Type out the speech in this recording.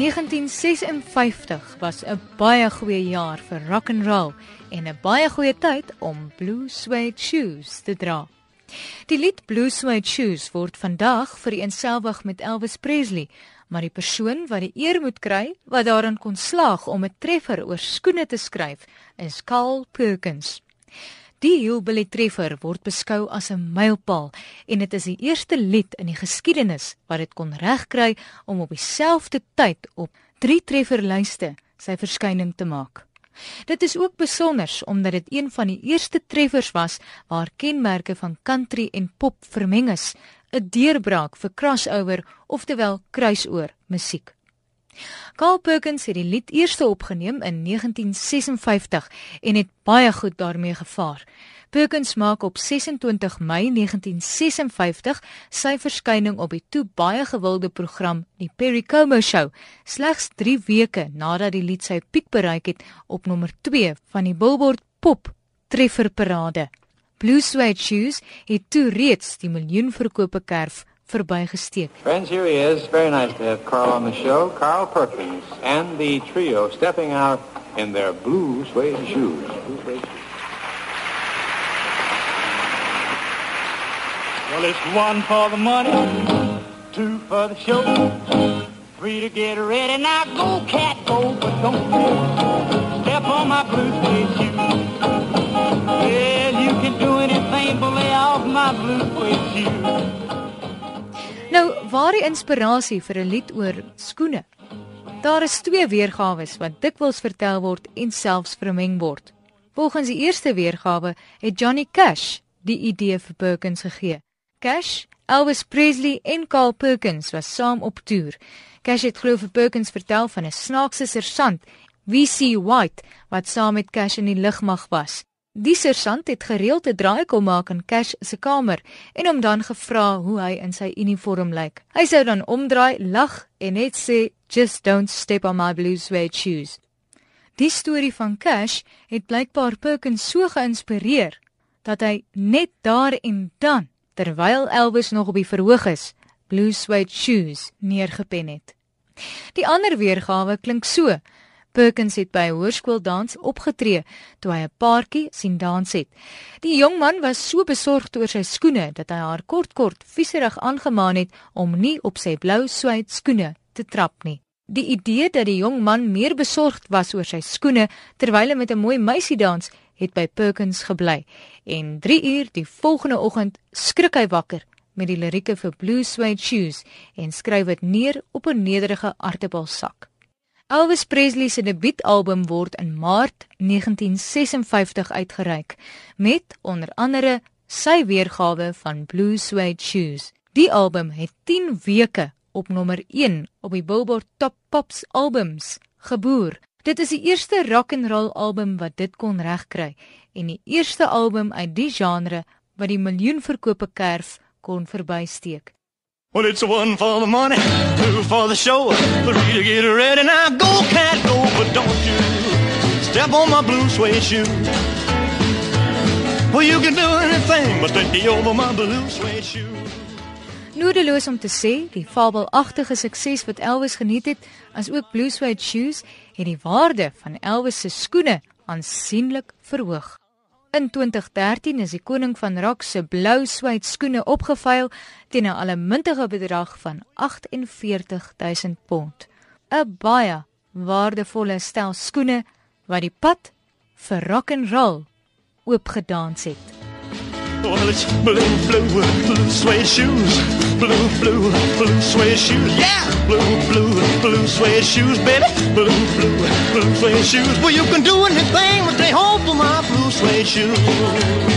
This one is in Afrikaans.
1956 was 'n baie goeie jaar vir rock and roll en 'n baie goeie tyd om blue suede shoes te dra. Die lied Blue Suede Shoes word vandag vereenselwig met Elvis Presley, maar die persoon wat die eer moet kry wat daarin kon slaag om 'n treffer oor skoene te skryf, is Carl Perkins. Die Hillbilly Treffer word beskou as 'n mylpaal en dit is die eerste lied in die geskiedenis wat dit kon regkry om op dieselfde tyd op 3 trefferlyste sy verskyning te maak. Dit is ook besonder omdat dit een van die eerste treffers was waar kenmerke van country en pop vermeng is, 'n deurbraak vir crossover, oftewel kruisoor musiek. Carl Perkins het die lied eers opgeneem in 1956 en het baie goed daarmee gevaar. Perkins maak op 26 Mei 1956 sy verskyning op die toe baie gewilde program die Perry Como Show, slegs 3 weke nadat die lied sy piek bereik het op nommer 2 van die Billboard Pop Trefferparade. Blue Suede Shoes het toe reeds die miljoen verkope kerf verbygesteek. Friends, here he is. Very nice to have Carl on the show. Carl Perkins and the trio stepping out in their blue suede shoes. Blue suede shoes. Well, it's one for the money, two for the show, three to get ready. Now go, cat, go, but don't step on my blue suede shoes. Well, you can do anything but lay off my blue suede shoes. Waar die inspirasie vir 'n lied oor skoene? Daar is twee weergawe wat dikwels vertel word en selfs vermeng word. Volgens die eerste weergawe het Johnny Cash die idee vir Perkins gegee. Cash, Elvis Presley en Carl Perkins was saam op toer. Cash het glo vir Perkins vertel van 'n snaakse sersant, VC White, wat saam met Cash in die lugmag was. Die sersant het gereeld 'n draai kom maak in Cash se kamer en hom dan gevra hoe hy in sy uniform lyk. Hy sou dan omdraai, lag en net sê, "Just don't step on my blue suede shoes." Die storie van Cash het blykbaar Perkins so geïnspireer dat hy net daar en dan, terwyl Elvis nog op die verhoog is, blue suede shoes neergepen het. Die ander weergawe klink so: Perkins het by 'n hoërskooldans opgetree toe hy 'n paartjie sien dans het. Die jong man was so besorgd oor sy skoene dat hy haar kort-kort vieserig aangemaan het om nie op sy blou suede skoene te trap nie. Die idee dat die jong man meer besorgd was oor sy skoene terwyl hy met 'n mooi meisie dans, het by Perkins gebly. En 3 uur die volgende oggend skrik hy wakker met die lirieke vir Blue Suede Shoes en skryf dit neer op 'n nederige aartappelsak. Elvis Presley se debuutalbum word in Maart 1956 uitgereik met onder andere sy weergawe van Blue Suede Shoes. Die album het 10 weke op nommer 1 op die Billboard Top Pops albums geboer. Dit is die eerste rock and roll album wat dit kon regkry en die eerste album uit die genre wat die miljoen verkope kerf kon verbysteek. Well, it's one for the money, two for the show, three to get ready. Now go, cat, go, but don't you step on my blue suede shoe. Well, you can do anything but stay over my blue suede shoe. Nodeloos om te sê, die fabelagtige sukses wat Elvis geniet het, as ook Blue Suede Shoes, het die waarde van Elvis se skoene aansienlik verhoog. In 2013 is die koning van rock se blou swyd skoene opgeveil teen 'n allemintige bedrag van 48000 pond. 'n Baie waardevolle stel skoene wat die pad vir rock and roll oopgedans het. Well, it's blue, blue, blue suede shoes. Blue, blue, blue suede shoes. Yeah! Blue, blue, blue suede shoes, baby. Blue, blue, blue suede shoes. Well, you can do anything suede shoes.